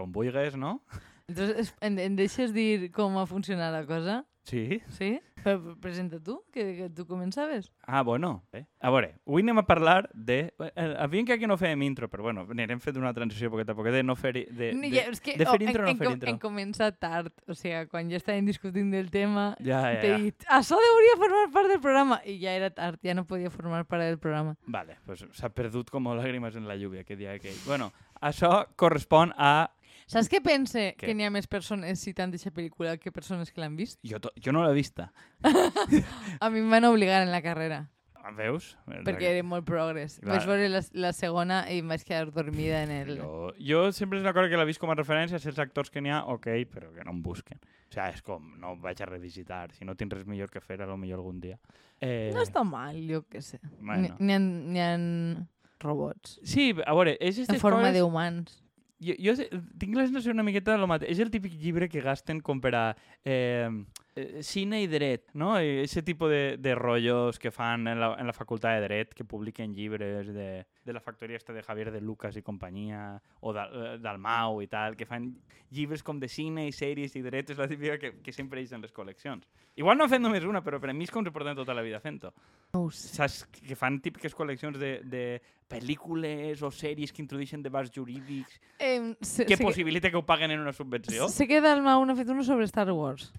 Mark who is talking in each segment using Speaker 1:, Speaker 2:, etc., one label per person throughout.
Speaker 1: com vulguis, no?
Speaker 2: Entonces, em, em deixes dir com ha funcionat la cosa?
Speaker 1: Sí.
Speaker 2: Sí? Però presenta tu, que, que tu començaves.
Speaker 1: Ah, bueno. Eh? A veure, avui anem a parlar de... Eh, havíem que aquí no fèiem intro, però bueno, anirem fent una transició poquet a poquet de no fer... De, de,
Speaker 2: ja, és que,
Speaker 1: de fer
Speaker 2: oh,
Speaker 1: intro o no fer intro.
Speaker 2: En començat tard, o sigui, quan ja estàvem discutint del tema,
Speaker 1: Ja, ja,
Speaker 2: t'he
Speaker 1: ja.
Speaker 2: dit, això hauria formar part del programa, i ja era tard, ja no podia formar part del programa.
Speaker 1: Vale, pues s'ha perdut com làgrimes en la lluvia que dia aquell. Bueno, això correspon a...
Speaker 2: Saps què pense?
Speaker 1: Què?
Speaker 2: Que n'hi ha més persones citant aquesta pel·lícula que persones que l'han vist?
Speaker 1: Jo, to... jo no l'he vista.
Speaker 2: A mi em van obligar en la carrera,
Speaker 1: Ah, Veus?
Speaker 2: perquè era molt progres.
Speaker 1: Clar.
Speaker 2: Vaig veure la, la segona i em vaig quedar dormida en el...
Speaker 1: Jo, jo sempre és una cosa que l'he vist com a referència, si els actors que n'hi ha, ok, però que no em busquen. O sigui, és com, no vaig a revisitar, si no tens res millor que fer, a lo millor algun dia. Eh,
Speaker 2: No està mal, jo què sé.
Speaker 1: Bueno.
Speaker 2: N'hi ha, n'hi ha robots
Speaker 1: Sí, a veure, és
Speaker 2: en
Speaker 1: aquestes
Speaker 2: forma
Speaker 1: coses...
Speaker 2: d'humans.
Speaker 1: Jo, jo sé- tinc la sensació una miqueta de lo mateix. És el típic llibre que gasten com per a eh, cine i dret, no? Aquest tipus de, de rotllos que fan en la, en la facultat de dret, que publiquen llibres de, de la factoria esta de Javier de Lucas i companyia, o de, eh, del Mau i tal, que fan llibres com de cine i sèries i dret, és la típica que, que sempre és en les col·leccions. Igual no fet només una, però per a mi és com se porten tota la vida fent-ho.
Speaker 2: No sé.
Speaker 1: Saps? Que fan típiques col·leccions de, de pel·lícules o sèries que introdueixen debats jurídics
Speaker 2: Eh, sé,
Speaker 1: que
Speaker 2: sé,
Speaker 1: possibilita que ho paguen en una subvenció.
Speaker 2: sé que Dalmau n'ha fet uno sobre Star Wars.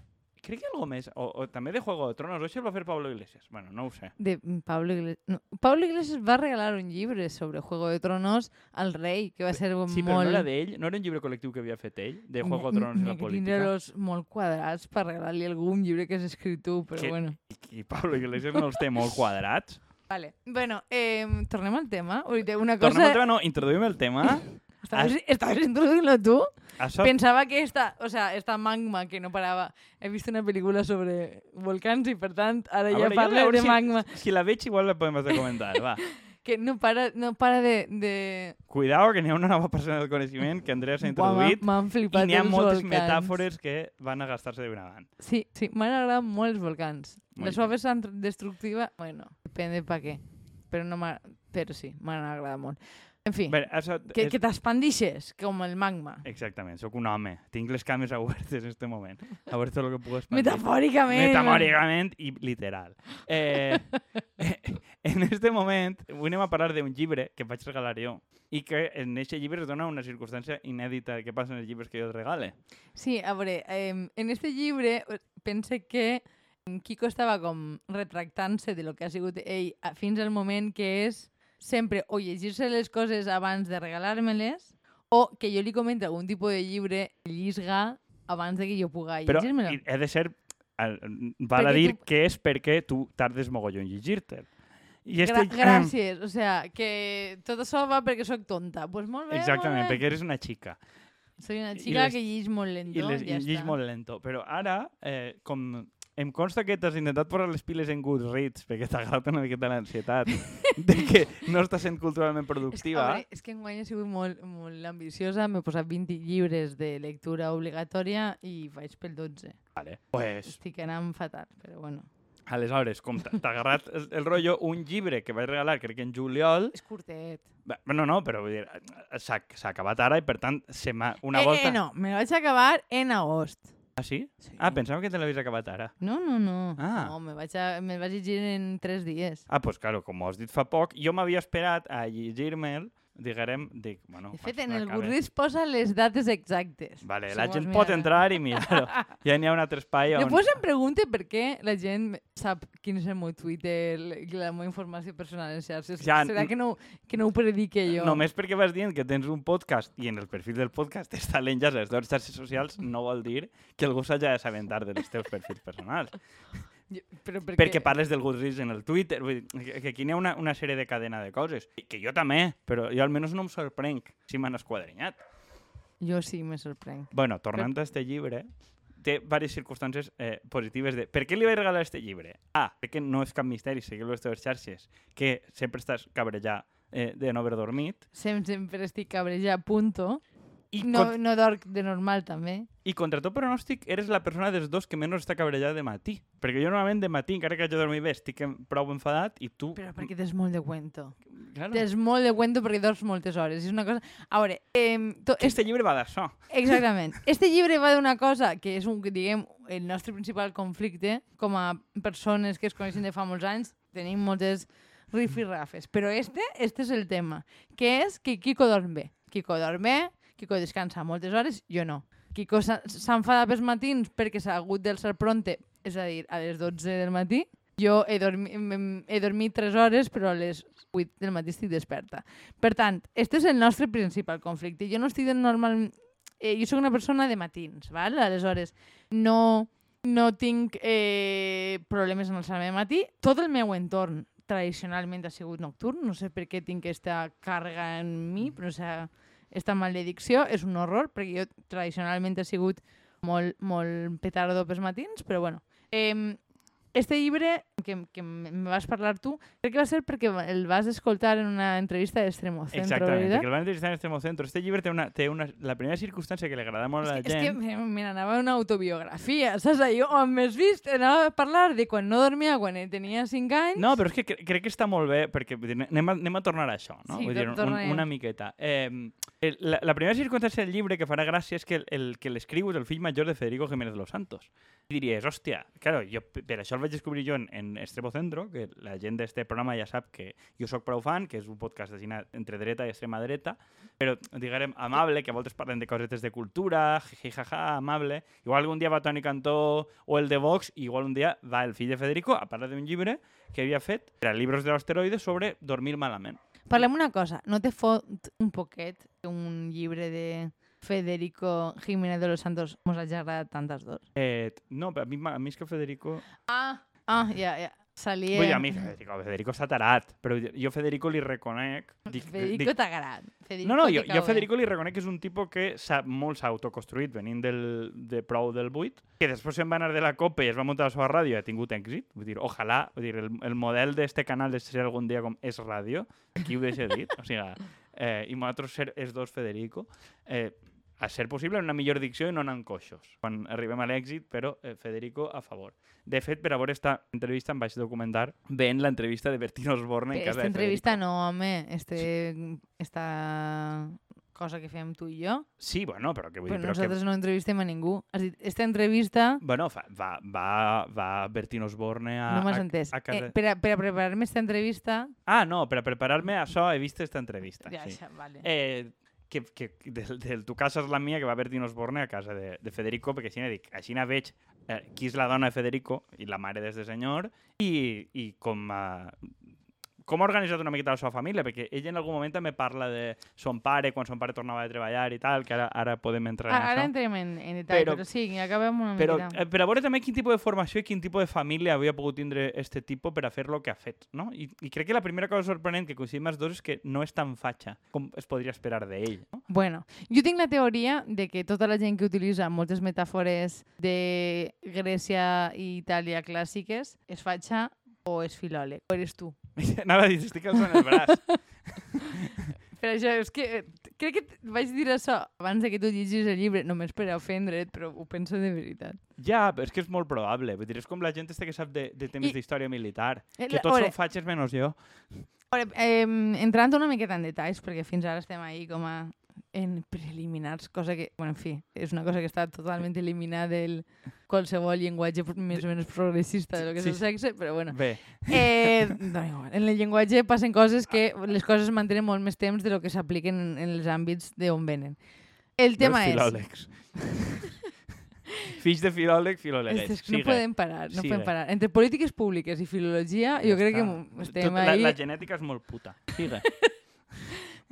Speaker 1: Crec que algo més. O, o també de Juego de Tronos. O això el va fer Pablo Iglesias. Bueno, no ho sé.
Speaker 2: De Pablo Iglesias. No, Pablo Iglesias va regalar un llibre sobre Juego de Tronos al rei, que va ser
Speaker 1: Sí, però
Speaker 2: molt...
Speaker 1: no era d'ell. No era un llibre col·lectiu que havia fet ell, de Juego de Tronos i la política.
Speaker 2: Tindre-los molt quadrats per regalar-li algun llibre que has escrit tu, però
Speaker 1: Que-
Speaker 2: bueno.
Speaker 1: I, I Pablo Iglesias no els té molt quadrats.
Speaker 2: Vale. Bueno, eh, tornem al tema. Una
Speaker 1: Tornem
Speaker 2: cosa...
Speaker 1: al tema, no, introduïm el tema.
Speaker 2: Estaves, estaves introduint-lo tu?
Speaker 1: Això,
Speaker 2: Pensaba que esta, o sea, esta magma que no parava. He vist una pel·lícula sobre volcans i, per tant, ara
Speaker 1: A
Speaker 2: ja
Speaker 1: veure, jo
Speaker 2: parlo
Speaker 1: a veure
Speaker 2: de
Speaker 1: si-
Speaker 2: magma.
Speaker 1: si la veig igual la podem hacer comentar, va.
Speaker 2: Que no para, no para de... de...
Speaker 1: Cuidao, que n'hi ha una nova persona del coneixement que Andrea s'ha introduït
Speaker 2: M'han
Speaker 1: i n'hi ha moltes
Speaker 2: volcans.
Speaker 1: metàfores que van a gastar-se d'una banda.
Speaker 2: Sí, sí, m'han agradat molt els volcans.
Speaker 1: Molt
Speaker 2: La suave destructiva, bueno, depende pa què. Però, no però sí, m'han agradat molt. En fi,
Speaker 1: Bé, això
Speaker 2: que,
Speaker 1: és-
Speaker 2: que t'expandixes, com el magma.
Speaker 1: Exactament, sóc un home. Tinc les cames obertes en este moment. A veure tot el que puc expandir.
Speaker 2: Metafòricament.
Speaker 1: Metamòricament i literal. Eh, en este moment, avui anem a parlar d'un llibre que vaig regalar jo i que en aquest llibre es dona una circumstància inèdita que passa en els llibres que jo et regale.
Speaker 2: Sí, a veure, eh, en este llibre eh, pense que Kiko estava com retractant-se de lo que ha sigut ell fins al moment que és sempre o llegir-se les coses abans de regalar-me-les o que jo li comenti algun tipus de llibre llisga abans de que jo pugui
Speaker 1: Però
Speaker 2: llegir-me-lo.
Speaker 1: i- he de ser... Val a dir
Speaker 2: tu-
Speaker 1: que és perquè tu tardes mogollon en llegir-te'l. I
Speaker 2: Gra
Speaker 1: este-
Speaker 2: gràcies, o sea, que tot això va perquè sóc tonta. Pues molt bé,
Speaker 1: Exactament,
Speaker 2: molt bé.
Speaker 1: perquè eres una xica.
Speaker 2: Soy una xica
Speaker 1: les-
Speaker 2: que llig molt lento,
Speaker 1: I, les,
Speaker 2: ja
Speaker 1: i llegeix
Speaker 2: està.
Speaker 1: molt lento. Però ara, eh, com em consta que t'has intentat posar les piles en Goodreads perquè t'ha agradat una miqueta l'ansietat de que no estàs sent culturalment
Speaker 2: És que,
Speaker 1: productiva.
Speaker 2: veure, és que enguany he sigut molt, molt ambiciosa, m'he posat 20 llibres de lectura obligatòria i vaig pel 12.
Speaker 1: Vale. Pues,
Speaker 2: Estic anant fatal, però bueno.
Speaker 1: aleshores, com t'ha agarrat el, el rotllo, un llibre que vaig regalar, crec que en juliol...
Speaker 2: És curtet.
Speaker 1: Bé, No, no, però vull dir, s'ha s'ha acabat ara i per tant se m'ha... Una
Speaker 2: eh,
Speaker 1: volta...
Speaker 2: eh, no, me vaig acabar en agost.
Speaker 1: Ah, sí?
Speaker 2: Sí.
Speaker 1: Ah, pensava que te l'havies acabat ara.
Speaker 2: No, no, no.
Speaker 1: Ah.
Speaker 2: No, me vaig, a, me vaig llegir en 3 dies.
Speaker 1: Ah, pues claro, com ho has dit fa poc, jo m'havia esperat a llegir-me'l, diguem, dic, bueno...
Speaker 2: De fet, en el. Goodreads posa les dates exactes.
Speaker 1: Vale,
Speaker 2: Si
Speaker 1: la gent
Speaker 2: mirar.
Speaker 1: pot entrar i mirar-ho. Ja n'hi ha un altre espai on...
Speaker 2: Després em pregunte per què la gent sap quin és el meu Twitter i la meva informació personal en xarxes.
Speaker 1: Ja,
Speaker 2: Serà que no, que no ho predique jo?
Speaker 1: Només perquè vas dient que tens un podcast i en el perfil del podcast està l'enllaç a les dues xarxes socials no vol dir que algú s'hagi d'assabentar dels teus perfils personals.
Speaker 2: Però per
Speaker 1: Perquè parles del Goodreads en el Twitter. Vull dir, que- que aquí n'hi ha una, una sèrie de cadena de coses. Que jo també, però jo almenys no em sorprenc si m'han esquadrinyat.
Speaker 2: Jo sí me sorprenc.
Speaker 1: Bueno, tornant a este llibre, té diverses circumstàncies eh, positives de... Per què li vaig regalar este llibre? Ah, perquè no és cap misteri, seguir les teves xarxes, que sempre estàs cabrejat eh, de no haver dormit.
Speaker 2: Sem sempre estic cabrejat, punto.
Speaker 1: I,
Speaker 2: No,
Speaker 1: con-
Speaker 2: no dorc de normal, també.
Speaker 1: I contra tot pronòstic, eres la persona dels dos que menys està cabrellada de matí. Perquè jo normalment de matí, encara que de dormir bé, estic prou enfadat i tu...
Speaker 2: Però perquè tens molt de cuento.
Speaker 1: Claro.
Speaker 2: Tens molt de cuento perquè dors moltes hores. És una cosa... A veure, eh, to,
Speaker 1: Que este llibre va d'això.
Speaker 2: Exactament. Este llibre va d'una cosa que és un, diguem, el nostre principal conflicte com a persones que es coneixen de fa molts anys. Tenim moltes rifirrafes. Però este, este és el tema, que és que Kiko dorm bé. Kiko dorm bé, Kiko descansa moltes hores, jo no. S'ha- s'enfada pels matins perquè s'ha hagut d'alçar pronte, és a dir, a les 12 del matí. Jo he, dormi, he dormit 3 hores, però a les 8 del matí estic desperta. Per tant, este és el nostre principal conflicte. Jo no estic normal... Eh, jo sóc una persona de matins, val? aleshores no, no tinc eh, problemes en alçar-me de matí. Tot el meu entorn tradicionalment ha sigut nocturn, no sé per què tinc aquesta càrrega en mi, però o sigui, esta maledicció és un horror, perquè jo tradicionalment he sigut molt, molt petardo pels matins, però bueno. Eh, este llibre que, que me vas parlar tu, crec que va ser perquè el vas escoltar en una entrevista d'Extremo Centro,
Speaker 1: Exactament,
Speaker 2: ¿verdad?
Speaker 1: perquè el van entrevistar en Extremo Centro. Este llibre té una, té una, la primera circumstància que li agrada molt a la
Speaker 2: que, és que
Speaker 1: gent...
Speaker 2: me n'anava una autobiografia, saps? Jo, on m'has vist, anava a parlar de quan no dormia, quan tenia 5 anys.
Speaker 1: No, però és que cre crec que està molt bé, perquè vull dir, anem, a, anem a tornar a això, no?
Speaker 2: Sí,
Speaker 1: vull dir, un, una miqueta. Eh, la, la primera circumstància del llibre que farà gràcia és que el, el que l'escriu és el fill major de Federico Jiménez de los Santos. I diries, hòstia, claro, jo, per això el vaig descobrir jo en, en Extremo Centro, que la gent d'este programa ja sap que jo sóc prou fan, que és un podcast destinat entre dreta i extrema dreta, però, diguem, amable, que a voltes parlen de cosetes de cultura, jiji, jaja, amable. Igual algun dia va Toni Cantó o el de Vox, i igual un dia va el fill de Federico a parlar d'un llibre que havia fet per a llibres de l'asteroide sobre dormir malament.
Speaker 2: Parlem una cosa, no te fot un poquet que un llibre de Federico Jiménez de los Santos mos hagi agradat tant dos?
Speaker 1: Eh, no, però a mi, m'ha- a mi és que Federico...
Speaker 2: Ah, ah, ja, ja. Salia...
Speaker 1: Vull dir, a mi Federico, Federico està tarat, però jo Federico li reconec... Dic,
Speaker 2: Federico
Speaker 1: dic,
Speaker 2: t'agrada. Federico
Speaker 1: no, no, jo,
Speaker 2: cau
Speaker 1: jo
Speaker 2: bé.
Speaker 1: Federico li reconec que és un tipus que s'ha molt s'ha autoconstruït venint del, de prou del 8, que després se'n va anar de la Copa i es va muntar la seva ràdio i ha tingut èxit. Vull dir, ojalà, vull dir, el, el model d'este canal de ser algun dia com és ràdio, aquí ho deixo dit, o sigui, eh, i nosaltres ser els dos Federico, eh, a ser possible en una millor dicció i no anant coixos quan arribem a l'èxit, però eh, Federico a favor. De fet, per a veure esta entrevista em vaig documentar veient l'entrevista de Bertino Osborne en casa de
Speaker 2: entrevista
Speaker 1: Federico.
Speaker 2: no, home. Este, esta cosa que fem tu i jo.
Speaker 1: Sí, bueno, però que vull
Speaker 2: Però
Speaker 1: dir, però que
Speaker 2: nosaltres no entrevistem a ningú. Has dit, esta entrevista
Speaker 1: Bueno, fa, va, va, va Bertino Osborne a...
Speaker 2: no m'has
Speaker 1: a-
Speaker 2: entès.
Speaker 1: A, casa...
Speaker 2: Eh, per, a, per a preparar-me esta entrevista...
Speaker 1: Ah, no, per a preparar-me a això he vist esta entrevista.
Speaker 2: Ja,
Speaker 1: sí.
Speaker 2: ja, vale.
Speaker 1: Eh, que, que del, del Tu casa és la mia, que va Bertino Osborne a casa de, de Federico, perquè així dic, així veig eh, qui és la dona de Federico i la mare d'este senyor i, i com, eh, com ha organitzat una miqueta la seva família, perquè ell en algun moment també parla de son pare, quan son pare tornava de treballar i tal, que ara, ara podem entrar en
Speaker 2: Ara, ara
Speaker 1: això.
Speaker 2: entrem en, en detall,
Speaker 1: Però-
Speaker 2: però, sí, acabem una
Speaker 1: Però,
Speaker 2: miqueta.
Speaker 1: eh, per a veure també quin tipus de formació i quin tipus de família havia pogut tindre este tipus per a fer el que ha fet, no? I, I crec que la primera cosa sorprenent que coincidim els dos és que no és tan fatxa com es podria esperar d'ell, no?
Speaker 2: Bueno, jo tinc la teoria de que tota la gent que utilitza moltes metàfores de Grècia i Itàlia clàssiques és fatxa o és filòleg. O eres tu.
Speaker 1: Anava a dir, estic alçant el braç.
Speaker 2: Per això, és que eh, crec que vaig dir això abans de que tu llegis el llibre, només per ofendre't, però ho penso de veritat.
Speaker 1: Ja, però és que és molt probable. Vull dir, és com la gent este que sap de, de temes
Speaker 2: I-
Speaker 1: d'història militar.
Speaker 2: Eh,
Speaker 1: Que tots
Speaker 2: ore-
Speaker 1: són fatxes menys jo.
Speaker 2: Ore, eh, entrant una miqueta en detalls, perquè fins ara estem ahí com a en preliminars, cosa que, bueno, en fi, és una cosa que està totalment eliminada del qualsevol llenguatge més o menys progressista de lo que és
Speaker 1: Sí,
Speaker 2: el sexe, però bueno.
Speaker 1: Bé,
Speaker 2: Eh, no, igual. En el llenguatge passen coses que les coses es mantenen molt més temps de lo que s'apliquen en, en els àmbits d'on venen. El tema és...
Speaker 1: filòlegs. Fills de filòleg, filòlegues.
Speaker 2: És que no
Speaker 1: Sigue.
Speaker 2: podem parar, no
Speaker 1: Sigue.
Speaker 2: podem parar. Entre polítiques públiques i filologia, jo
Speaker 1: Ja
Speaker 2: crec que
Speaker 1: està.
Speaker 2: mo- estem
Speaker 1: Tot, la,
Speaker 2: ahí...
Speaker 1: la genètica és molt puta. Sigue.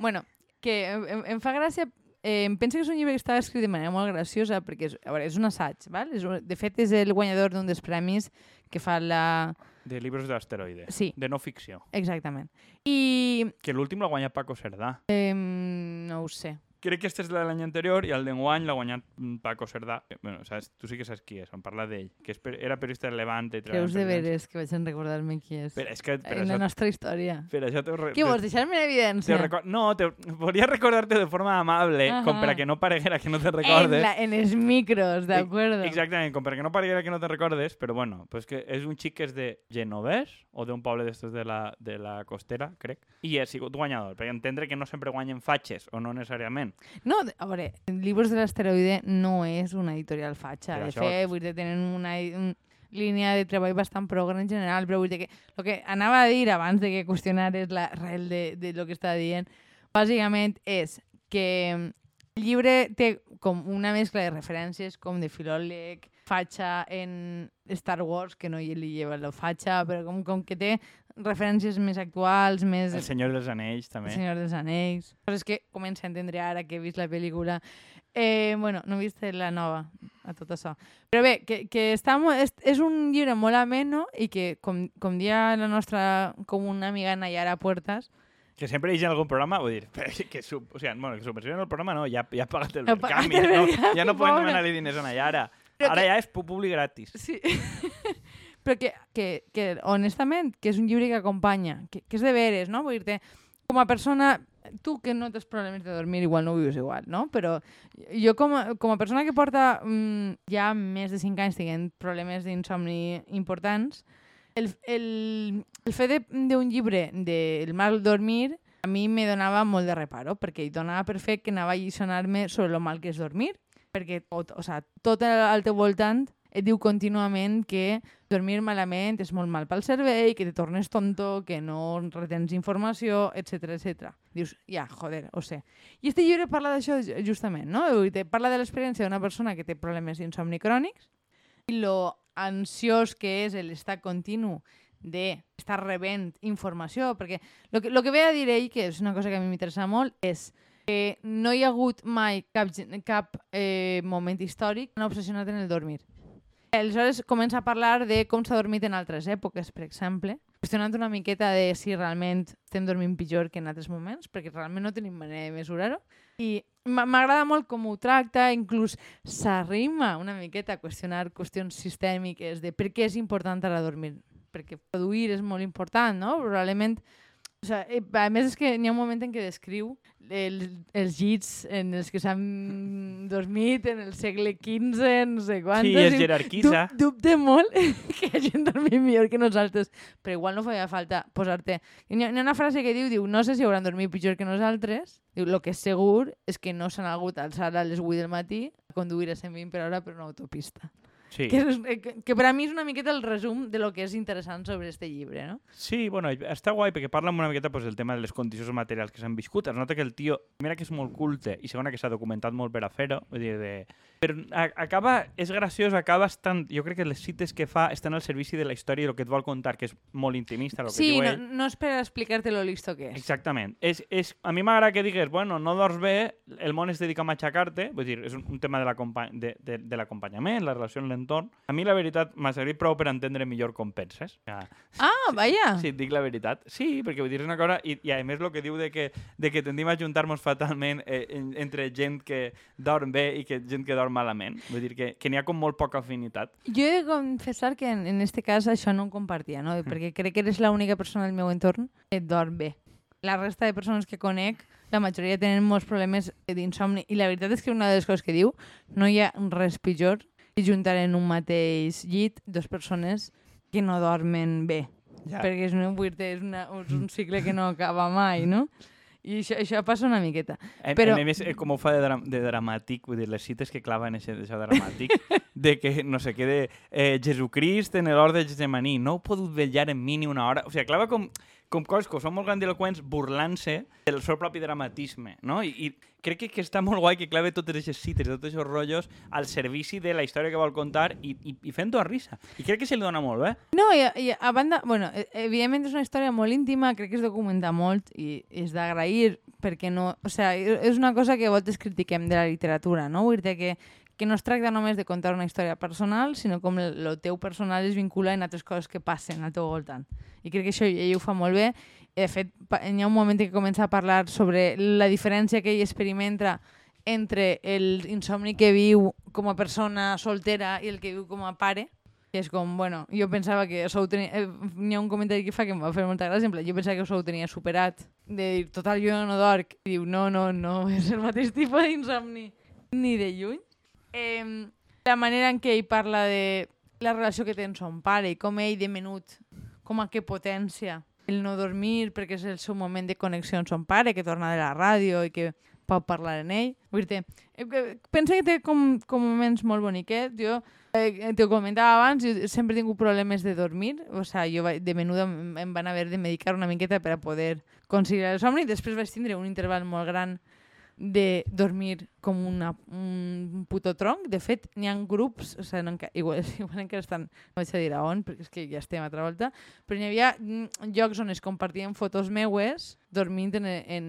Speaker 2: Bueno, que em, em- fa gràcia... Eh, em penso que és un llibre que està escrit de manera molt graciosa perquè és, a veure, és un assaig, val? És un, de fet és el guanyador d'un dels premis que fa la...
Speaker 1: De llibres d'asteroide.
Speaker 2: Sí,
Speaker 1: De no ficció.
Speaker 2: exactament. I
Speaker 1: Que l'últim l'ha guanyat Paco Cerdà.
Speaker 2: eh, no ho sé.
Speaker 1: Crec que este és de l'any anterior i el d'enguany l'ha guanyat mm, Paco Cerdà. que, Bueno, saps, tu sí que saps qui és, em parla d'ell, que és, era periodista de Levante. i
Speaker 2: Creus
Speaker 1: en
Speaker 2: de veres que vaig en recordar-me qui és.
Speaker 1: Per, és que per
Speaker 2: en la
Speaker 1: això,
Speaker 2: nostra història.
Speaker 1: per això t'ho re-
Speaker 2: Què
Speaker 1: te-
Speaker 2: vols, deixar-me en
Speaker 1: te
Speaker 2: evidència?
Speaker 1: No, te, volia recordar-te de forma amable, com per a
Speaker 2: Ajá.
Speaker 1: que no pareguera que no te
Speaker 2: En,
Speaker 1: recordes.
Speaker 2: la, en els micros, de acuerdo.
Speaker 1: Exactament, com perquè no pareguera que no te recordes, però bueno, pues que és un xic que és de Genovès, o d'un poble d'estos de, la, de la costera, crec, i ha sigut guanyador, perquè entendre que no sempre guanyen fatxes, o no necessàriament.
Speaker 2: No, a veure, Libros de l'asteroide no és una editorial fatxa.
Speaker 1: Per
Speaker 2: De
Speaker 1: això-
Speaker 2: fet, vull dir, tenen una, un, línia de treball bastant progre en general, però vull dir que el que anava a dir abans de que qüestionares l'arrel de, de lo que estava dient, bàsicament és que mm, el llibre té com una mescla de referències com de filòleg, fatxa en Star Wars, que no hi li lleva la fatxa, però com, com que té referències més actuals, més...
Speaker 1: El Senyor dels Anells,
Speaker 2: El
Speaker 1: també.
Speaker 2: Senyor dels Anells. Coses que comença a entendre ara que he vist la pel·lícula. Eh, bueno, no he vist la nova, a tot això. Però bé, que, que està, és, és un llibre molt ameno i que, com, com dia la nostra, com una amiga Nayara Puertas,
Speaker 1: Que sempre hi ha algun programa, vull dir, que, sub, o sigui, bueno, que subvenciona el programa, no, ja, ja ha pagat el
Speaker 2: el
Speaker 1: no, ja no poden
Speaker 2: pobra.
Speaker 1: demanar-li diners a Nayara.
Speaker 2: Però
Speaker 1: Ara
Speaker 2: que-
Speaker 1: ja és públic gratis.
Speaker 2: Sí. Però que, que, que, honestament, que és un llibre que acompanya, que, que és de veres, no? Vull dir com a persona, tu que no tens problemes de dormir, igual no ho vius igual, no? Però jo com a, com a persona que porta mm, ja més de 5 anys tenint problemes d'insomni importants, el, el, el fet de- d'un llibre del mal dormir a mi me donava molt de reparo, perquè donava per fet que anava a lliçonar-me sobre el mal que és dormir, perquè o, o sea, tot al teu voltant et diu contínuament que dormir malament és molt mal pel cervell, que te tornes tonto, que no retens informació, etc etc. Dius, ja, joder, ho sé. I este llibre parla d'això ju- justament, no? Dir, Parla de l'experiència d'una persona que té problemes d'insomni crònics i lo ansiós que és l'estat continu de estar rebent informació, perquè el que, lo que ve a dir ell, que és una cosa que a mi m'interessa molt, és que no hi ha hagut mai cap, cap eh, moment històric tan obsessionat en el dormir. Aleshores comença a parlar de com s'ha dormit en altres èpoques, per exemple, qüestionant una miqueta de si realment estem dormint pitjor que en altres moments, perquè realment no tenim manera de mesurar-ho. I m'a- m'agrada molt com ho tracta, inclús s'arrima una miqueta a qüestionar qüestions sistèmiques de per què és important ara dormir. Perquè produir és molt important, no? Probablement o sigui, eh, a més és que n'hi ha un moment en què descriu el, els llits en els que s'han dormit en el segle XV, no sé quantos.
Speaker 1: Sí, es jerarquitza.
Speaker 2: Dub, dubte molt que hagin dormit millor que nosaltres, però igual no feia falta posar-te... N'hi ha, una frase que diu, diu, no sé si hauran dormit pitjor que nosaltres, diu, lo que és segur és que no s'han hagut a alçar a les 8 del matí a conduir a 120 per hora per una autopista.
Speaker 1: Sí.
Speaker 2: Que, és, eh, que, que per a mi és una miqueta el resum de lo que és interessant sobre este llibre, no?
Speaker 1: Sí, bueno, està guai perquè parla una miqueta pues, del tema de les condicions materials que s'han viscut. Es nota que el tio, primera que és molt culte i segona que s'ha documentat molt per a fer-ho, vull dir, de... però a, acaba, és graciós, acaba estant, jo crec que les cites que fa estan al servici de la història i el que et vol contar, que és molt intimista, el que
Speaker 2: Sí,
Speaker 1: diu
Speaker 2: no,
Speaker 1: ell.
Speaker 2: no és per explicar-te lo listo que és.
Speaker 1: Exactament. És, és, a mi m'agrada que digues, bueno, no dors bé, el món es dedica a matxacar-te, vull dir, és un, un tema de l'acompa- de, de, de l'acompanyament, la relació amb l'entorn. A mi, la veritat, m'ha servit prou per entendre millor com penses. Ja.
Speaker 2: Ah, vaja!
Speaker 1: Sí, et dic la veritat. Sí, perquè vull dir, una cosa... I, i a més, el que diu de que, de que tendim a juntar-nos fatalment eh, en, entre gent que dorm bé i que gent que dorm malament. Vull dir que, que n'hi ha com molt poca afinitat.
Speaker 2: Jo he de confessar que en, en este cas això no ho compartia, no? perquè crec que eres l'única persona del meu entorn que dorm bé. La resta de persones que conec, la majoria tenen molts problemes d'insomni i la veritat és que una de les coses que diu no hi ha res pitjor que juntar en un mateix llit dos persones que no dormen bé.
Speaker 1: Ja.
Speaker 2: Perquè és, una, és, una, és un cicle que no acaba mai, no? I això, això passa una miqueta.
Speaker 1: A,
Speaker 2: Però-
Speaker 1: a més, eh, com ho fa de, dra de dramàtic, vull dir, les cites que claven això, això dramàtic, de que, no sé què, de eh, Jesucrist en l'hort de Getsemaní, no heu pogut vetllar en mi ni una hora... O sigui, clava com, com coses que són molt grandiloquents burlant-se del seu propi dramatisme, no? I, i crec que, que està molt guai que clave totes aquestes cites, tots aquests rotllos al servici de la història que vol contar i, i, i fent-ho a risa. I crec que se li dona molt bé.
Speaker 2: No, i, i a banda, bueno, e- evidentment és una història molt íntima, crec que es documenta molt i és d'agrair perquè no... O sea, és una cosa que voltes critiquem de la literatura, no? Vull dir que, que no es tracta només de contar una història personal, sinó com el, el teu personal es vincula en altres coses que passen al teu voltant. I crec que això ell ho fa molt bé. De fet, hi ha un moment en què comença a parlar sobre la diferència que ell experimenta entre el insomni que viu com a persona soltera i el que viu com a pare, que és com, bueno, jo pensava que això ho tenia... Eh, N'hi ha un comentari que fa que em va fer molta gràcia, plan, jo pensava que això ho tenia superat, de dir, total, jo no dorc. I diu, no, no, no, és el mateix tipus d'insomni, ni de lluny. Eh, la manera en què ell parla de la relació que té amb son pare i com ell de menut, com a què potència el no dormir perquè és el seu moment de connexió amb son pare, que torna de la ràdio i que pot parlar en ell. Vull dir que pensa que té com, com moments molt boniquets. Jo eh, t'ho comentava abans, jo sempre he tingut problemes de dormir. O sigui, jo de menuda em, van haver de medicar una miqueta per a poder conciliar el somni. Després vaig tindre un interval molt gran de dormir com una, un puto tronc. De fet, n'hi ha grups, o sigui, no, igual, igual encara estan, no vaig a dir a on, perquè és que ja estem a altra volta, però n'hi havia mm, llocs on es compartien fotos meues dormint en, en,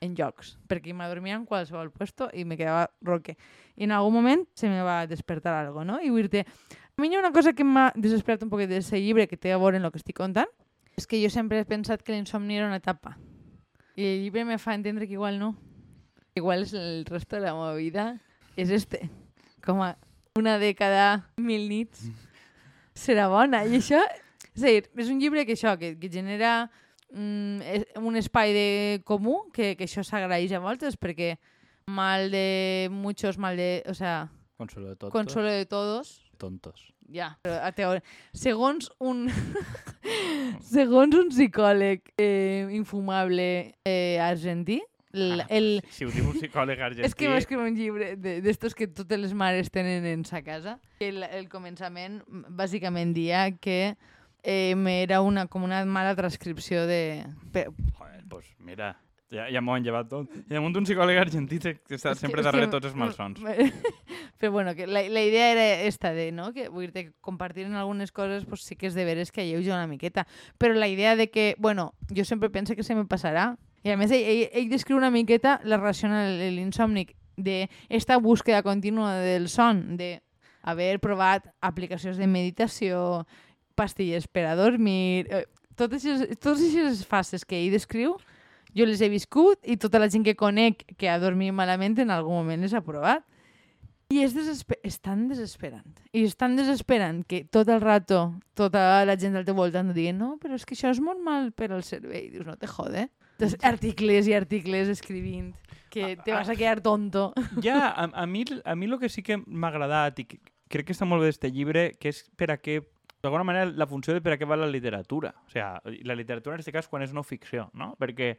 Speaker 2: en llocs, perquè m'adormia en qualsevol puesto i me quedava roque. I en algun moment se me va despertar algo, no? I vull dir a mi hi ha una cosa que m'ha desesperat un poquet d'aquest llibre que té a veure amb el que estic contant, és que jo sempre he pensat que l'insomni era una etapa. I el llibre me fa entendre que igual no. Igual és el resto de la meva vida és este. Com a una de cada mil nits serà bona. I això, és a dir, és un llibre que això, que, que genera mm, es- un espai de comú, que, que això s'agraeix a voltes, perquè mal de muchos, mal de... O sea,
Speaker 1: Consuelo de tontos.
Speaker 2: consuelo de todos,
Speaker 1: tontos.
Speaker 2: ja, però a teoria. Segons un, segons un psicòleg eh, infumable eh, argentí, el, el,
Speaker 1: Si, ho diu un psicòleg argentí...
Speaker 2: és que va escriure un llibre de- d'estos que totes les mares tenen en sa casa. El, el començament bàsicament dia que eh, era una, com una mala transcripció de...
Speaker 1: Joder, pues mira, ja, ja m'ho han llevat tot. Hi ha un psicòleg argentí que està
Speaker 2: que-
Speaker 1: sempre darrere
Speaker 2: que-
Speaker 1: tots els malsons.
Speaker 2: Però bueno, que la, la idea era esta de, no? Que vull dir compartir en algunes coses pues, sí que és de veres que alleuja una miqueta. Però la idea de que, bueno, jo sempre penso que se me passarà. I a més ell, ell, ell descriu una miqueta la relació amb l'insòmnic de esta búsqueda contínua del son, de haver provat aplicacions de meditació, pastilles per a dormir... Eh, totes aquestes, totes aquestes fases que ell descriu jo les he viscut i tota la gent que conec que ha dormit malament en algun moment les ha provat. I és, desesper és tan desesperant. I és tan desesperant que tot el rato tota la gent al teu voltant et digui no, però és que això és molt mal per al cervell. Dius, no te jode. Entonces, articles i articles escrivint que te vas a quedar tonto.
Speaker 1: Ja, a, a, mi, a mi el que sí que m'ha agradat i que crec que està molt bé d'este llibre, que és per a què, d'alguna manera, la funció de per a què va la literatura. O sigui, la literatura en aquest cas quan és no ficció, no? Perquè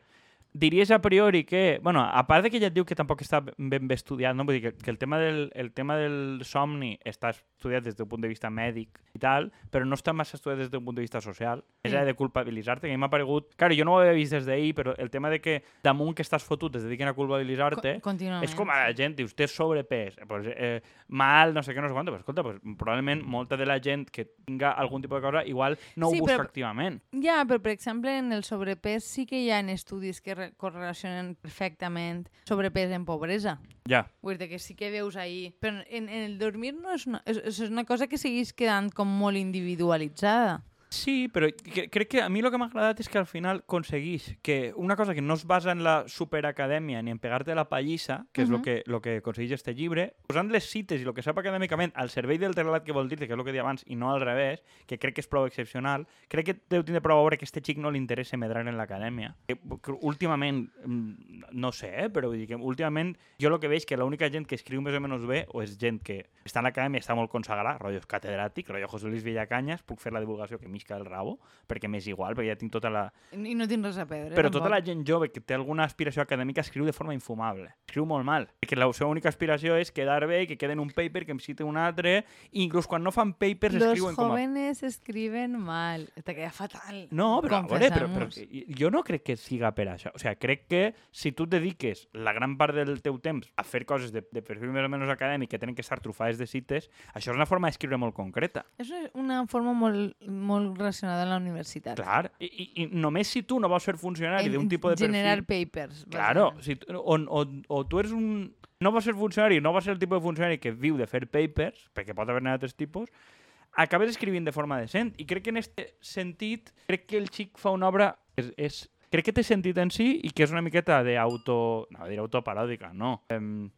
Speaker 1: diries a priori que, bueno, a part de que ja et diu que tampoc està ben bé estudiat, no? Vull dir que, que el, tema del, el tema del somni està estudiat des del punt de vista mèdic i tal, però no està massa estudiat des del punt de vista social.
Speaker 2: Sí.
Speaker 1: És de culpabilitzar-te, que a mi m'ha paregut... Claro, jo no ho havia vist des d'ahir, però el tema de que damunt que estàs fotut es dediquen a culpabilitzar-te,
Speaker 2: Co-
Speaker 1: és com a la gent, dius, té sobrepès, pues, eh, mal, no sé què, no sé quant, pues, escolta, pues, probablement molta de la gent que tinga algun tipus de cosa igual no
Speaker 2: Sí,
Speaker 1: ho busca
Speaker 2: però-
Speaker 1: activament.
Speaker 2: Ja, però per exemple en el sobrepès sí que hi ha estudis que re- correlacionen perfectament sobrepès en pobresa.
Speaker 1: Ja.
Speaker 2: Vull dir que sí que veus ahí. Però en, en el dormir no és una, és, és una cosa que segueix quedant com molt individualitzada.
Speaker 1: Sí, però crec que a mi el que m'ha agradat és que al final aconsegueix que una cosa que no es basa en la superacadèmia ni en pegar-te la pallissa, que és el que, lo que aconsegueix este llibre, posant les cites i el que sap acadèmicament al servei del relat que vol dir que és el que deia abans, i no al revés, que crec que és prou excepcional, crec que deu tindre prou a veure que a este xic no li interessa medrar en l'acadèmia. Que últimament, mm, no sé, eh, però vull dir que últimament jo el que veig que l'única gent que escriu més o menys bé o és gent que està en l'acadèmia està molt consagrada, rotllo catedràtic, rotllo José Luis Villacanyas, puc fer la divulgació que m'isca el rabo, perquè m'és igual, perquè ja tinc tota la...
Speaker 2: I no tens res a perdre.
Speaker 1: Però tota
Speaker 2: tampoc.
Speaker 1: la gent jove que té alguna aspiració acadèmica escriu de forma infumable. Escriu molt mal. Perquè la seva única aspiració és quedar bé, que queden un paper, que em cite un altre, i inclús quan no fan papers
Speaker 2: Los
Speaker 1: escriuen com a...
Speaker 2: jóvenes escriben mal. Te queda fatal.
Speaker 1: No, però, a veure, però, però jo no crec que siga per això. O sigui, crec que si tu et dediques la gran part del teu temps a fer coses de, de perfil més o menys acadèmic que tenen que estar trufades de cites, això és una forma d'escriure molt concreta.
Speaker 2: És una forma molt, molt relacionada a la universitat.
Speaker 1: Clar. I, i, només si tu no vols ser funcionari d'un tipus de perfil...
Speaker 2: Generar papers.
Speaker 1: Claro, si, o, o, o tu eres un no va ser funcionari, no va ser el tipus de funcionari que viu de fer papers, perquè pot haver-ne altres tipus, acabes escrivint de forma decent. I crec que en aquest sentit, crec que el xic fa una obra... És, és, crec que té sentit en si i que és una miqueta d'auto... No, dir autoparòdica, no. Um,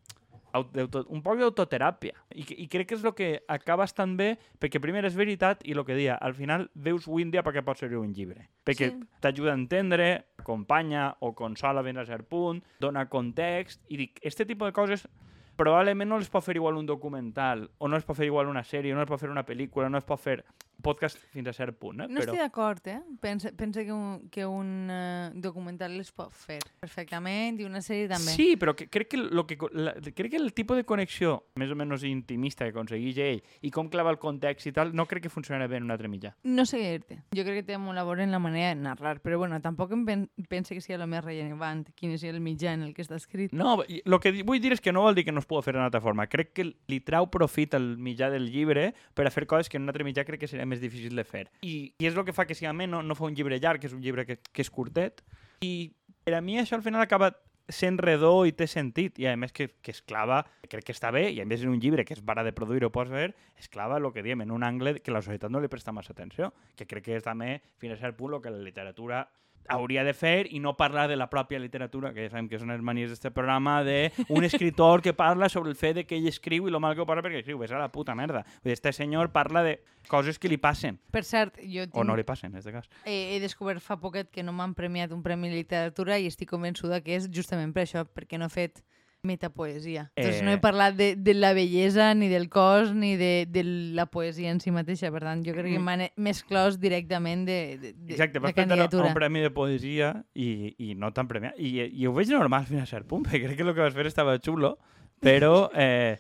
Speaker 1: auto, un poc d'autoteràpia. I, I crec que és el que acaba estant bé, perquè primer és veritat i el que dia, al final veus avui en dia perquè pot ser un llibre. Perquè
Speaker 2: Sí.
Speaker 1: t'ajuda a entendre, acompanya o consola ben a cert punt, dona context, i dic, este tipus de coses probablement no les pot fer igual un documental, o no es pot fer igual una sèrie, o no es pot fer una pel·lícula, no es pot fer podcast fins a cert punt, eh?
Speaker 2: No estic d'acord, eh? Pensa, pensa que un, que un uh, documental les pot fer perfectament i una sèrie també.
Speaker 1: Sí, però que, crec, que lo que, la, crec que el tipus de connexió més o menys intimista que aconsegueix ell i com clava el context i tal, no crec que funcionarà bé en un altre mitjà.
Speaker 2: No sé dir-te. Jo crec que té molt a veure en la manera de narrar, però bueno, tampoc em pen pense que sigui el més rellevant quin és el mitjà en el que està escrit.
Speaker 1: No, el que vull dir és que no vol dir que no es pugui fer d'una altra forma. Crec que li trau profit al mitjà del llibre per a fer coses que en un altre mitjà crec que seria més difícil de fer. I, i és el que fa que sigui amè, no, no fa un llibre llarg, que és un llibre que, que és curtet. I per a mi això al final acaba sent redó i té sentit. I a més que, que es clava, crec que està bé, i a més en un llibre que és bara de produir o pots ver, es clava el que diem en un angle que la societat no li presta massa atenció, que crec que és també fins a cert punt el que la literatura hauria de fer i no parlar de la pròpia literatura, que ja sabem que són les manies d'aquest programa, de un escritor que parla sobre el fet de que ell escriu i lo mal que ho parla perquè escriu. Ves a la puta merda. Este senyor parla de coses que li passen,
Speaker 2: Per cert, jo tinc,
Speaker 1: o no li passen, en aquest cas.
Speaker 2: he, he descobert fa poquet que no m'han premiat un premi de literatura i estic convençuda que és justament per això, perquè no he fet metapoesia. Eh... Entonces no he
Speaker 1: Eh.
Speaker 2: parlat de, de la bellesa, ni del cos, ni de, de la poesia en si mateixa. Per tant, jo crec que
Speaker 1: Mm.
Speaker 2: m'han més clos directament de, de, de
Speaker 1: Exacte,
Speaker 2: la
Speaker 1: vas
Speaker 2: candidatura.
Speaker 1: un premi de poesia i, i no tan premiat. I, I ho veig normal fins a cert punt, perquè crec que el que vas fer estava xulo, però eh,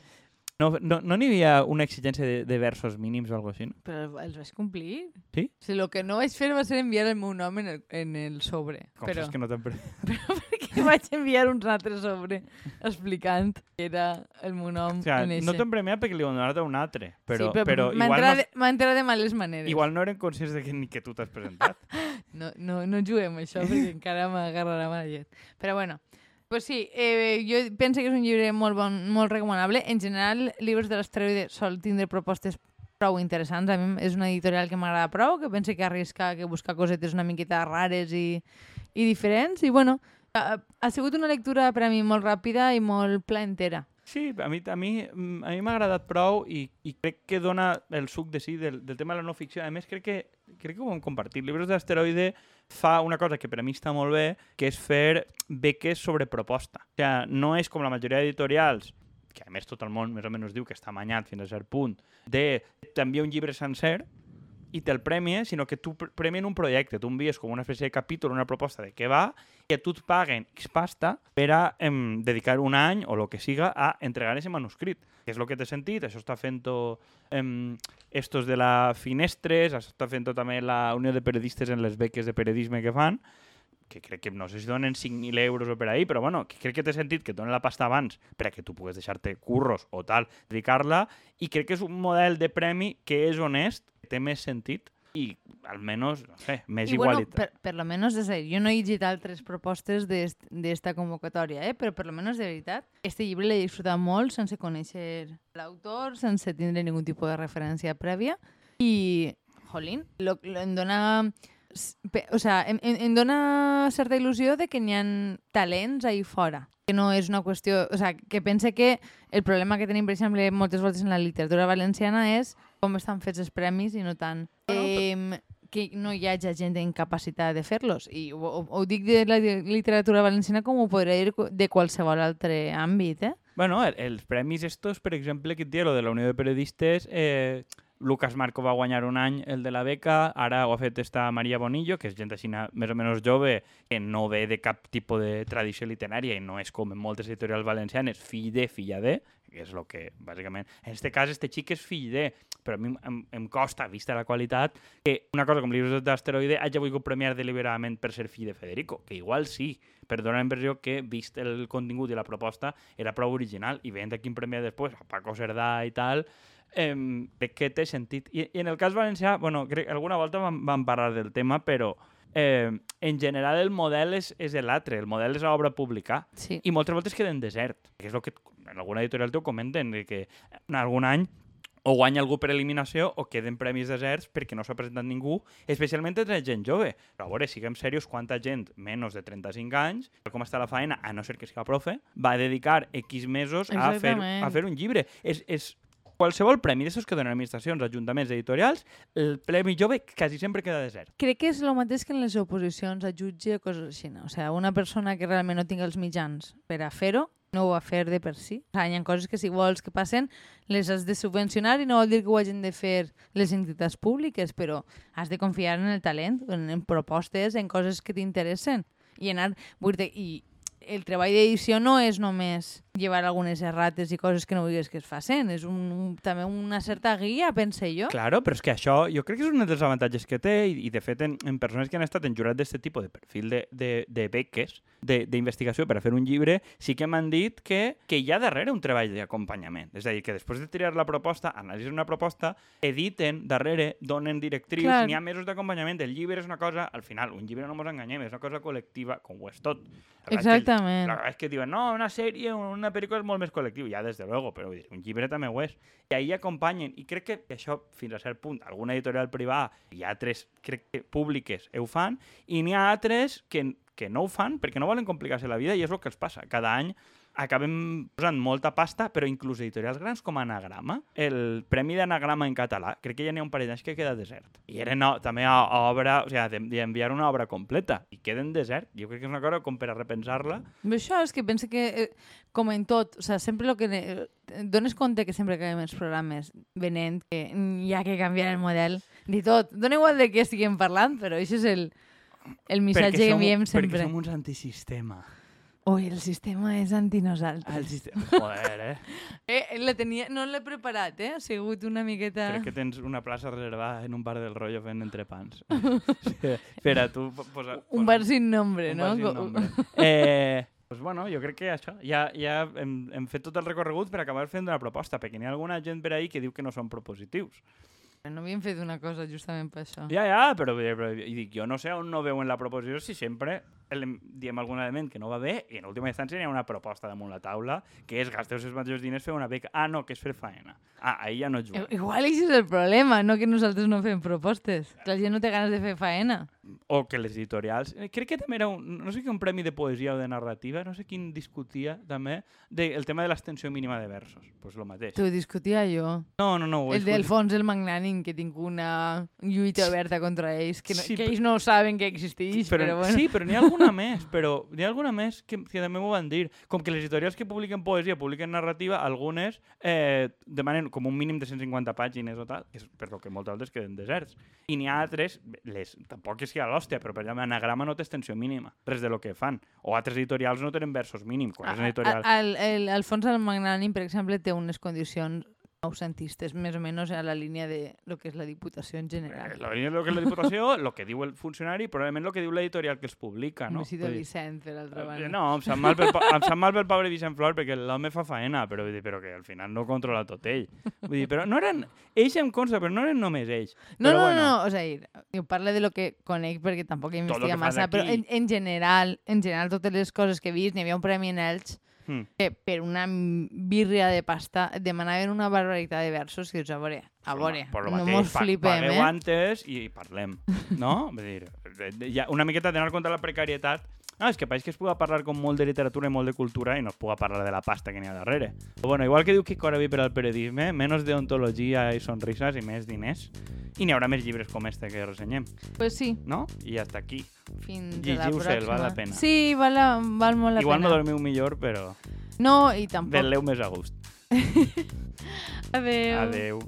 Speaker 1: no no, no n'hi havia una exigència de, de versos mínims o alguna cosa així, no?
Speaker 2: Però els vaig complir.
Speaker 1: Sí?
Speaker 2: O sigui, el que no vaig fer va ser enviar el meu nom en el, en el sobre.
Speaker 1: Com
Speaker 2: però
Speaker 1: és que no t'han premiat?
Speaker 2: perquè vaig enviar uns altres sobre explicant que era el meu nom
Speaker 1: O sigui,
Speaker 2: en eixe.
Speaker 1: no t'han premiat perquè li donat a un altre, però,
Speaker 2: sí, però,
Speaker 1: però
Speaker 2: m'ha
Speaker 1: igual,
Speaker 2: entrat,
Speaker 1: no,
Speaker 2: de, m'ha males maneres.
Speaker 1: igual no eren conscients de que ni que tu t'has presentat.
Speaker 2: No, no, no juguem això perquè encara m'agarrarà mala llet. Però bueno, pues sí, eh, jo penso que és un llibre molt bon, molt recomanable. En general, llibres de l'asteroide sol tindre propostes prou interessants. A mi és una editorial que m'agrada prou, que penso que arrisca, que busca cosetes una miqueta rares i, i diferents. I bueno, ha, ha sigut una lectura per a mi molt ràpida i molt plaentera.
Speaker 1: Sí, a mi a mi mm, a mi m'ha agradat prou i, i crec que dona el suc de sí del, del tema de la no ficció. A més, crec que, crec que ho hem compartit. Llibres d'asteroide fa una cosa que per a mi està molt bé, que és fer beques sobre proposta. O sigui, no és com la majoria d'editorials, que a més tot el món més o menys diu que està amanyat fins a cert punt, de t'envia un llibre sencer i te'l premia, sinó que tu pre- premien un projecte, tu envies com una espècie de capítol, una proposta de què va, i a tu et paguen X pasta per a em, dedicar un any o el que siga a entregar ese manuscrit, que és el que t'he sentit, això està fent-ho em, estos de la Finestres, això està fent-ho també la Unió de Periodistes en les beques de periodisme que fan, que crec que no sé si donen 5.000 euros o per ahí, però bueno, que crec que té sentit que et donen la pasta abans per que tu pugues deixar-te curros o tal, dedicar-la, i crec que és un model de premi que és honest, té més sentit i almenys, no sé, més
Speaker 2: I bueno,
Speaker 1: igualitat.
Speaker 2: per, per lo menos, és a dir, jo no he llegit altres propostes d'est- d'esta convocatòria, eh? però per lo menos de veritat, este llibre l'he disfrutat molt sense conèixer l'autor, sense tindre ningun tipus de referència prèvia i, jolín, lo, lo, em dona... O sea, em, em, em dona certa il·lusió de que n'hi ha talents ahí fora que no és una qüestió... O sea, que pense que el problema que tenim, per exemple, moltes voltes en la literatura valenciana és com estan fets els premis i no tant
Speaker 1: No,
Speaker 2: eh, que no hi hagi gent incapacitat de fer-los. I ho, ho, ho dic de la literatura valenciana com ho podria dir de qualsevol altre àmbit, eh?
Speaker 1: Bueno, el- els premis estos, per exemple, que et lo de la Unió de Periodistes, eh, Lucas Marco va guanyar un any el de la beca, ara ho ha fet esta Maria Bonillo, que és gent així més o menys jove, que no ve de cap tipus de tradició literària i no és com en moltes editorials valencianes, fill de, filla de, que és el que, bàsicament... En este cas, este xic és fill de, però a mi em, em costa, vista la qualitat, que una cosa com llibres d'asteroide hagi volgut premiar deliberadament per ser fill de Federico, que igual sí, però dona la impressió que, vist el contingut i la proposta, era prou original, i veient a quin premia després, a Paco Cerdà i tal, eh, que té sentit. I, I en el cas valencià, bueno, crec, alguna volta vam, vam parlar del tema, però eh, en general el model és, és l'altre, el model és l'obra publicar,
Speaker 2: Sí.
Speaker 1: i moltes voltes queda en desert, que és el que en alguna editorial t'ho comenten, de que en algun any o guanya algú per eliminació o queden premis deserts perquè no s'ha presentat ningú, especialment entre gent jove. Però a veure, siguem serios, quanta gent menys de 35 anys, com està la feina, a no ser que sigui profe, va dedicar X mesos a fer, a fer un llibre. És, és qualsevol premi d'aixòs que donen administracions, ajuntaments, editorials, el premi jove quasi sempre queda desert.
Speaker 2: Crec que és el mateix que en les oposicions a jutge o coses així. No? O sigui, una persona que realment no tingui els mitjans per a fer-ho, no ho va fer de per si. O hi ha coses que si vols que passen les has de subvencionar i no vol dir que ho hagin de fer les entitats públiques, però has de confiar en el talent, en, en propostes, en coses que t'interessen. I anar, vull dir, i el treball d'edició no és només llevar algunes errates i coses que no vulguis que es facin, és un, un, també una certa guia, pense jo.
Speaker 1: Claro, però és que això jo crec que és un dels avantatges que té i, i de fet en, en persones que han estat en jurat d'aquest tipus de perfil de, de, de beques, d'investigació per a fer un llibre, sí que m'han dit que, que hi ha darrere un treball d'acompanyament. És a dir, que després de triar la proposta, analitzen una proposta, editen darrere, donen directrius, n'hi ha mesos d'acompanyament. El llibre és una cosa, al final, un llibre no ens enganyem, és una cosa col·lectiva, com ho és tot. La és
Speaker 2: Exactament.
Speaker 1: La es que diuen, no, una sèrie, una pel·lícula és molt més col·lectiu. Ja, des de luego, però dir, un llibre també ho és. I ahir acompanyen, i crec que això, fins a cert punt, alguna editorial privada i altres, crec que públiques, ho fan, i n'hi ha altres que, que no ho fan perquè no volen complicar-se la vida i és el que els passa. Cada any acabem posant molta pasta, però inclús editorials grans com Anagrama, el Premi d'Anagrama en català, crec que ja n'hi ha un parell d'anys que queda desert. I era no, també a, obra, o sigui, d'enviar una obra completa, i queden desert. Jo crec que és una cosa com per a repensar-la,
Speaker 2: això és que penso que, eh, com en tot, o sea, sempre lo que... ne- Dones compte que sempre acabem els programes venent que hi ha que canviar el model de tot. Dona igual de què estiguem parlant, però això és el, el missatge que enviem sempre.
Speaker 1: Perquè som uns antisistema.
Speaker 2: Ui, el sistema és antinosaltres.
Speaker 1: El sistema... Joder, eh?
Speaker 2: Eh, la tenia, no l'he preparat, eh? Ha sigut una miqueta...
Speaker 1: Crec que tens una plaça reservada en un bar del rotllo fent entrepans. Espera, tu po- posa...
Speaker 2: Un bar sin nombre,
Speaker 1: un
Speaker 2: no?
Speaker 1: bar sin nombre. Eh, pues bueno, jo crec que això, ja, ja hem, hem fet tot el recorregut per acabar fent una proposta, perquè n'hi ha alguna gent per ahí que diu que no són propositius.
Speaker 2: No havíem fet una cosa justament per això.
Speaker 1: Ja, ja, però, però i dic, jo no sé on no veuen la proposició si sempre diem algun element que no va bé i en última instància hi ha una proposta damunt la taula que és gasteu els mateixos diners fer una beca. Ah, no, que és fer feina. Ah, ahir ja no juguem.
Speaker 2: Igual això és el problema, no que nosaltres no fem propostes. Que la gent no té ganes de fer faena.
Speaker 1: O que les editorials... eh, Crec que també era un, no sé que un premi de poesia o de narrativa, no sé quin discutia també, de, el tema de l'extensió mínima de versos. Doncs pues lo mateix.
Speaker 2: T'ho discutia jo.
Speaker 1: No, no, no.
Speaker 2: El del fons el magnànim, que tinc una lluita oberta contra ells, que, no,
Speaker 1: Sí,
Speaker 2: que ells no saben que existeix, però,
Speaker 1: Però,
Speaker 2: bueno.
Speaker 1: Sí, però n'hi ha alguna més, però n'hi ha alguna més que, que també m'ho van dir. Com que les editorials que publiquen poesia, publiquen narrativa, algunes eh, demanen com un mínim de 150 pàgines o tal, que és per lo que moltes altres queden deserts. I n'hi ha altres, les, tampoc és que a l'hòstia, però per exemple, Anagrama no té extensió mínima, res de lo que fan. O altres editorials no tenen versos mínims, quan és una editorial...
Speaker 2: El, el, el fons del magnànim, per exemple, té unes condicions noucentistes, més o menys a la línia de lo que és la Diputació en
Speaker 1: Eh,
Speaker 2: general.
Speaker 1: La línia de lo que és la Diputació, el que diu el funcionari, probablement el que diu l'editorial que els publica, no? Vull dir,
Speaker 2: Vicent, per altra
Speaker 1: Eh,
Speaker 2: banda.
Speaker 1: No, em sap mal pel, em sap mal pel pobre Vicent Flor perquè l'home fa faena, però, vull dir, però que al final no controla tot ell. Vull dir, però no eren... Ells em consta, però no eren només ells.
Speaker 2: No,
Speaker 1: però
Speaker 2: no,
Speaker 1: bueno,
Speaker 2: no, o sigui, jo parlo de lo que conec perquè tampoc he
Speaker 1: lo
Speaker 2: investigat massa, però en, en general, en general totes les coses que he vist, n'hi havia un premi en Elx
Speaker 1: Hmm.
Speaker 2: que per una birria de pasta demanaven una barbaritat de versos que dius, a veure, a veure,
Speaker 1: per
Speaker 2: no
Speaker 1: mateix,
Speaker 2: mos
Speaker 1: pa-
Speaker 2: flipem,
Speaker 1: pagueu
Speaker 2: eh?
Speaker 1: antes i parlem, no? Vull dir, ja una miqueta tenir en compte la precarietat. No, és que pareix que es puga parlar com molt de literatura i molt de cultura i no es puga parlar de la pasta que n'hi ha darrere. Però bueno, igual que diu Kiko Arabi per al periodisme, menys deontologia i sonrises i més diners. I n'hi haurà més llibres com este que ressenyem,
Speaker 2: Pues sí,
Speaker 1: no? I hasta aquí.
Speaker 2: fins a la pròxima.
Speaker 1: val la pena.
Speaker 2: Sí, val, la, val molt la
Speaker 1: Igual
Speaker 2: pena.
Speaker 1: no dormiu millor, però
Speaker 2: No, i tampoc.
Speaker 1: veleu més a gust.
Speaker 2: Adéu.
Speaker 1: Adeu.